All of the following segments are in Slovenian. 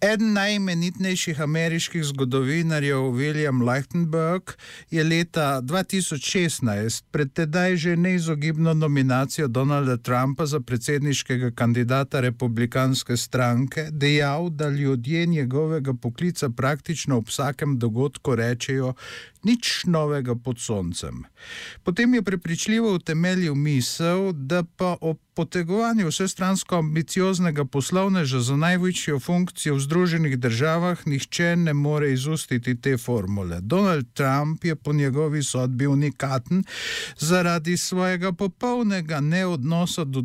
Eden najimenitnejših ameriških zgodovinarjev, William Lichtenberg, je leta 2016 pred tedaj že neizogibno nominacijo Donalda Trumpa za predsedniškega kandidata republikanske stranke dejal, da ljudje njegovega poklica praktično ob vsakem dogodku rečejo: Nič novega pod soncem. Potem je prepričljivo utemeljil misel, da pa ob potegovanju vsestransko ambicioznega poslovneža za največjo funkcijo v Združenih državah nihče ne more izustiti te formule. Donald Trump je po njegovi sodbi unikaten zaradi svojega popolnega neodnosa do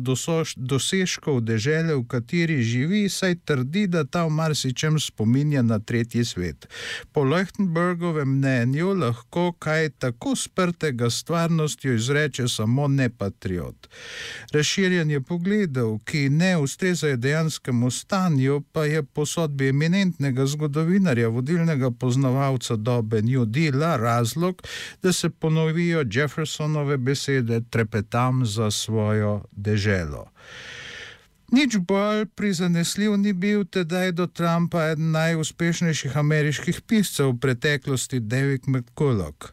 dosežkov dežele, v kateri živi, saj trdi, da ta v marsičem spominja na tretji svet. Po Leuchtenbergovem mnenju lahko kaj tako sprtega stvarnostjo izreče samo nepatriot. Razširjanje pogledov, ki ne ustrezajo dejanskemu stanju, pa je po sodbi eminentnega zgodovinarja, vodilnega poznavalca dobe New Deala, razlog, da se ponovijo Jeffersonove besede: trepetam za svojo deželo. Nič bolj prizanesljiv ni bil tedaj do Trumpa eden najuspešnejših ameriških piscev v preteklosti, David McCulloch.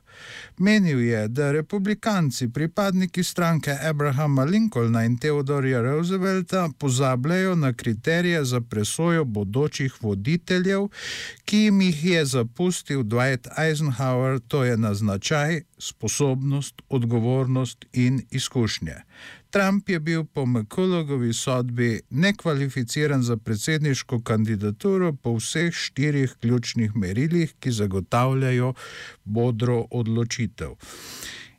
Menil je, da republikanci, pripadniki stranke Abrahama Lincolna in Theodorja Roosevelta, pozabljajo na kriterije za presojo bodočih voditeljev, ki jim jih je zapustil Dwight Eisenhower, to je na značaj, sposobnost, odgovornost in izkušnje. Trump je bil po McCullogovi sodbi nekvalificiran za predsedniško kandidaturo po vseh štirih ključnih merilih, ki zagotavljajo bodro odločitev.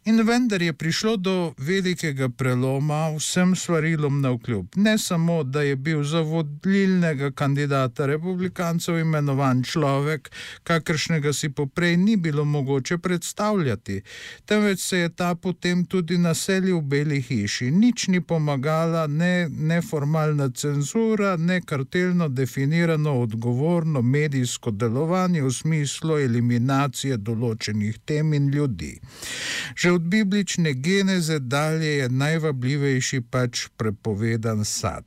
In vendar je prišlo do velikega preloma vsem svarilom na vkljub. Ne samo, da je bil za vodilnega kandidata republikancev imenovan človek, kakršnega si poprej ni bilo mogoče predstavljati, temveč se je ta potem tudi naselil v Beli hiši. Nič ni pomagala ne neformalna cenzura, ne kartelno definirano odgovorno medijsko delovanje v smislu eliminacije določenih tem in ljudi. Že od biblične geneze dalje je najvabljivejši pač prepovedan sad.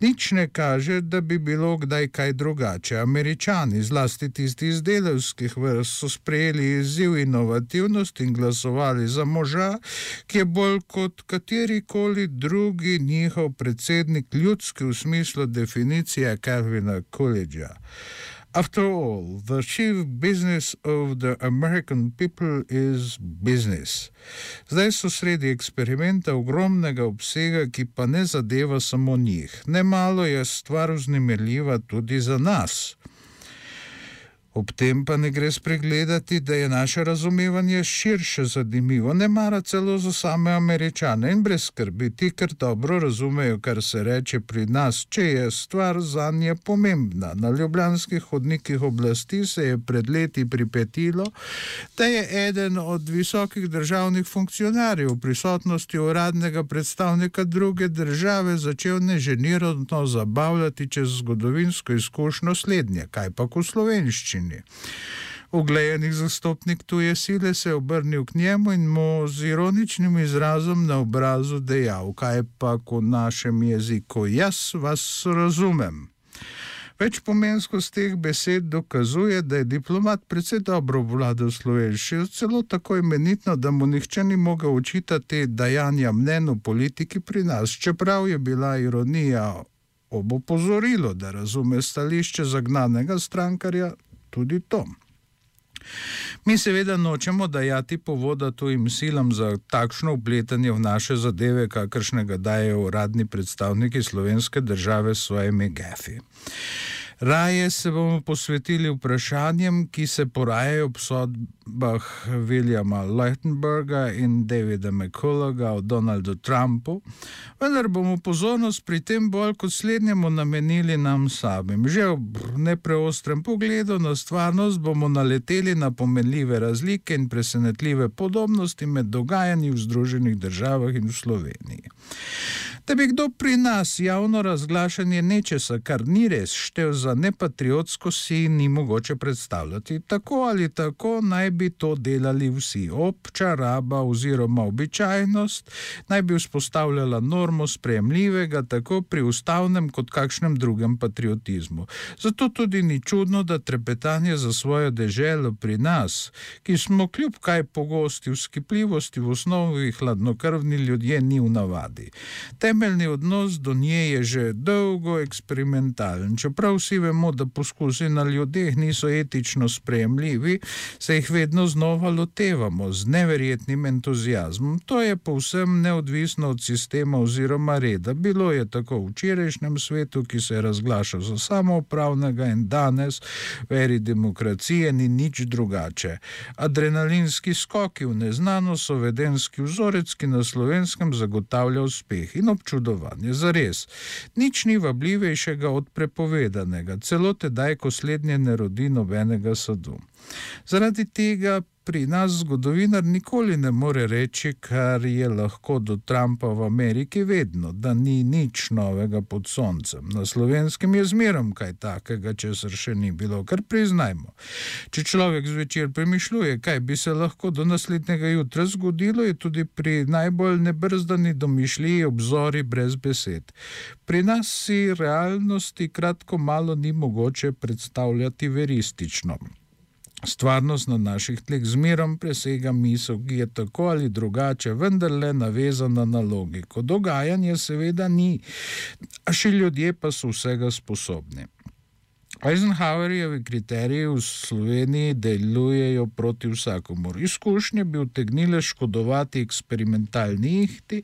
Nič ne kaže, da bi bilo kdaj kaj drugače. Američani, zlasti tisti iz delovskih vrst, so sprejeli izziv inovativnosti in glasovali za moža, ki je bolj kot katerikoli drugi njihov predsednik ljudski v smislu definicije Calvina Coolidgea. After all, the chief business of the American people is business. Zdaj so sredi eksperimenta ogromnega obsega, ki pa ne zadeva samo njih. Nemalo je stvar vznemirljiva tudi za nas. Ob tem pa ne gre spregledati, da je naše razumevanje širše zanimivo, ne mara celo za same američane in brez skrbi, ti, ker dobro razumejo, kar se reče pri nas, če je stvar za nje pomembna. Na ljubljanskih hodnikih oblasti se je pred leti pripetilo, da je eden od visokih državnih funkcionarjev v prisotnosti uradnega predstavnika druge države začel neženirano zabavljati čez zgodovinsko izkušnjo slednje, kaj pa v slovenščini. Sloveniji. Uglejenih zastopnik tuje sile se je obrnil k njemu in mu z ironičnim izrazom na obrazu dejal: Kaj pa v našem jeziku, jaz vas razumem. Več pomenskost teh besed dokazuje, da je diplomat predvsej dobro vladal slovenščino, celo tako imenitno, da mu nihče ni mogel učitati dajanja mnen v politiki pri nas, čeprav je bila ironija ob opozorilu, da razume stališče zagnanega strankarja, tudi to. Mi seveda nočemo dajati povoda tujim silam za takšno upletanje v naše zadeve, kakršnega dajo uradni predstavniki slovenske države s svojimi gefi. Raje se bomo posvetili vprašanjem, ki se porajajo ob sodbah Williama Lichtenberga in Davida McCulloga o Donaldu Trumpu, vendar bomo pozornost pri tem bolj kot slednjemu namenili nam samim. Že ob nepreostrem pogledu na stvarnost bomo naleteli na pomenljive razlike in presenetljive podobnosti med dogajanji v Združenih državah in v Sloveniji. Da bi kdo pri nas javno razglašanje nečesa, kar ni res, štev za nepatriotsko, si ni mogoče predstavljati. Tako ali tako naj bi to delali vsi. Obča raba oziroma običajnost naj bi vzpostavljala normo sprejemljivega tako pri ustavnem kot kakšnem drugem patriotizmu. Zato tudi ni čudno, da trepetanje za svojo deželo pri nas, ki smo kljub kaj pogosti vzkipljivosti v osnovi hladnokrvni ljudje, ni v navadi. Temeljni odnos do nje je že dolgo eksperimentalen. Čeprav vsi vemo, da poskusi na ljudeh niso etično sprejemljivi, se jih vedno znova lotevamo z neverjetnim entuzijazmom. To je povsem neodvisno od sistema oziroma reda. Bilo je tako v včerajšnjem svetu, ki se je razglašal za samoupravnega in danes v eri demokracije ni nič drugače. Adrenalinski skoki v neznano so vedenski vzorec, ki na slovenskem zagotavlja uspeh in občudovanje. Zares, nič ni vabljivejšega od prepovedanega, celo tedaj, ko slednje ne rodi nobenega sadu. Zaradi tega pri nas zgodovinar nikoli ne more reči, kar je lahko do Trumpa v Ameriki vedno, da ni nič novega pod soncem. Na slovenskem je zmerom kaj takega, česar še ni bilo, kar priznajmo. Če človek zvečer premišljuje, kaj bi se lahko do naslednjega jutra zgodilo, je tudi pri najbolj nebrzdani domišljiji obzori brez besed. Pri nas si realnosti kratko malo ni mogoče predstavljati veristično. Stvarnost na naših tleh zmerom presega misel, ki je tako ali drugače vendarle navezana na logiko. Dogajanje seveda ni, a še ljudje pa so vsega sposobni. Eisenhowerjevi kriteriji v Sloveniji delujejo proti vsakomor. Izkušnje bi utegnile škodovati eksperimentalni ihti,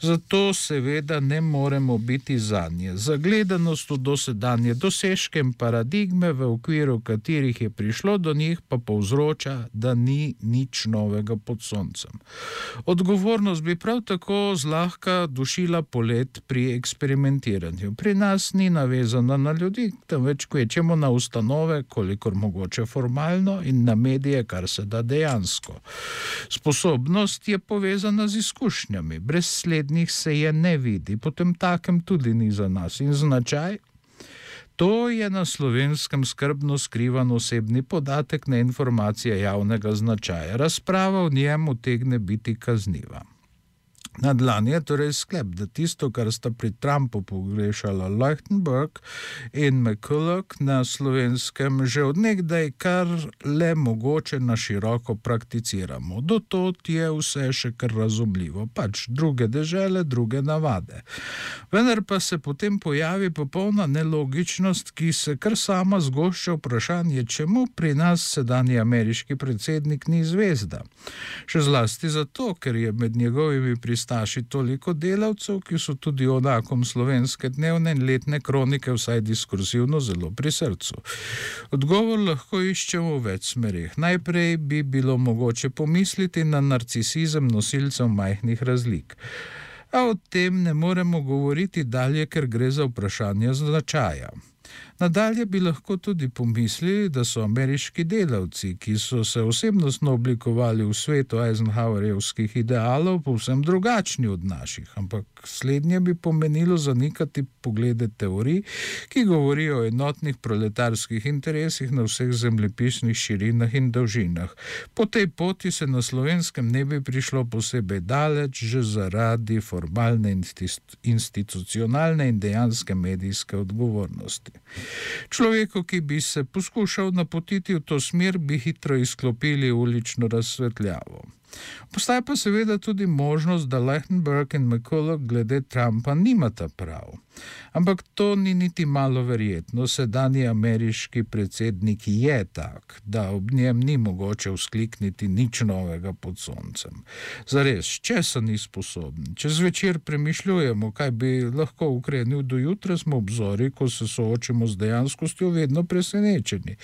zato seveda ne moremo biti za nje. Zagledanost v dosedanje dosežke in paradigme, v okviru katerih je prišlo do njih, pa povzroča, da ni nič novega pod soncem. Odgovornost bi prav tako zlahka dušila polet pri eksperimentiranju. Pri nas ni navezana na ljudi, temveč kvečemo na ustanove, kolikor mogoče formalno, in na medije, kar se da dejansko. Sposobnost je povezana z izkušnjami, brez slednjih se je ne vidi, potem takem tudi ni za nas in značaj. To je na slovenskem skrbno skrivan osebni podatek, ne informacija javnega značaja. Razprava v njem utegne biti kazniva. Na dlani je torej sklep, da tisto, kar sta pri Trumpu pogrešala Leuchtenberg in McCulloch na slovenskem, že odnegdaj kar le mogoče na široko prakticiramo. Do tot je vse še kar razumljivo, pač druge dežele, druge navade. Vendar pa se potem pojavi popolna nelogičnost, ki se kar sama zgošča vprašanje, čemu pri nas sedanji ameriški predsednik ni zvezda. Še zlasti zato, ker je med njegovimi pristopami pristaši toliko delavcev, ki so tudi odakom slovenske dnevne in letne kronike vsaj diskurzivno zelo pri srcu. Odgovor lahko iščemo v več smerih. Najprej bi bilo mogoče pomisliti na narcisizem nosilcev majhnih razlik. A o tem ne moremo govoriti dalje, ker gre za vprašanje značaja. Nadalje bi lahko tudi pomislili, da so ameriški delavci, ki so se osebnostno oblikovali v svetu Eisenhowerjevskih idealov, povsem drugačni od naših, ampak slednje bi pomenilo zanikati poglede teorij, ki govorijo o enotnih proletarskih interesih na vseh zemljepisnih širinah in dolžinah. Po tej poti se na slovenskem ne bi prišlo posebej daleč, že zaradi formalne institucionalne in dejanske medijske odgovornosti. Človeku, ki bi se poskušal napotiti v to smer, bi hitro izklopili ulično razsvetljavo. Postaja pa seveda tudi možnost, da Lehtenberg in McCulloch glede Trumpa nimata prav. Ampak to ni niti malo verjetno. Sedanji ameriški predsednik je tak, da ob njem ni mogoče vzklikniti nič novega pod soncem. Zares, če so ni sposobni, če zvečer premišljujemo, kaj bi lahko ukrenil do jutra, smo obzori, ko se soočimo z dejanskostjo, vedno presenečeni.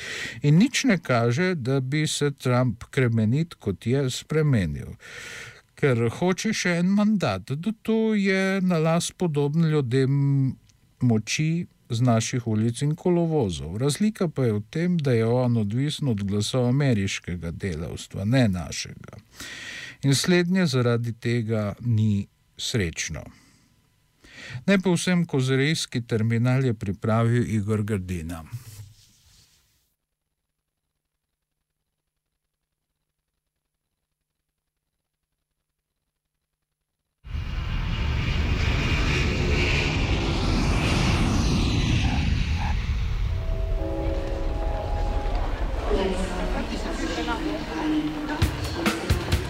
In nič ne kaže, da bi se Trump kremenit kot je spremenil ker hoče še en mandat. To je na las podoben ljudem moči z naših ulic in kolovozov. Razlika pa je v tem, da je on odvisen od glasov ameriškega delavstva, ne našega. In slednje zaradi tega ni srečno. Ne povsem kozerejski terminal je pripravil Igor Gardina.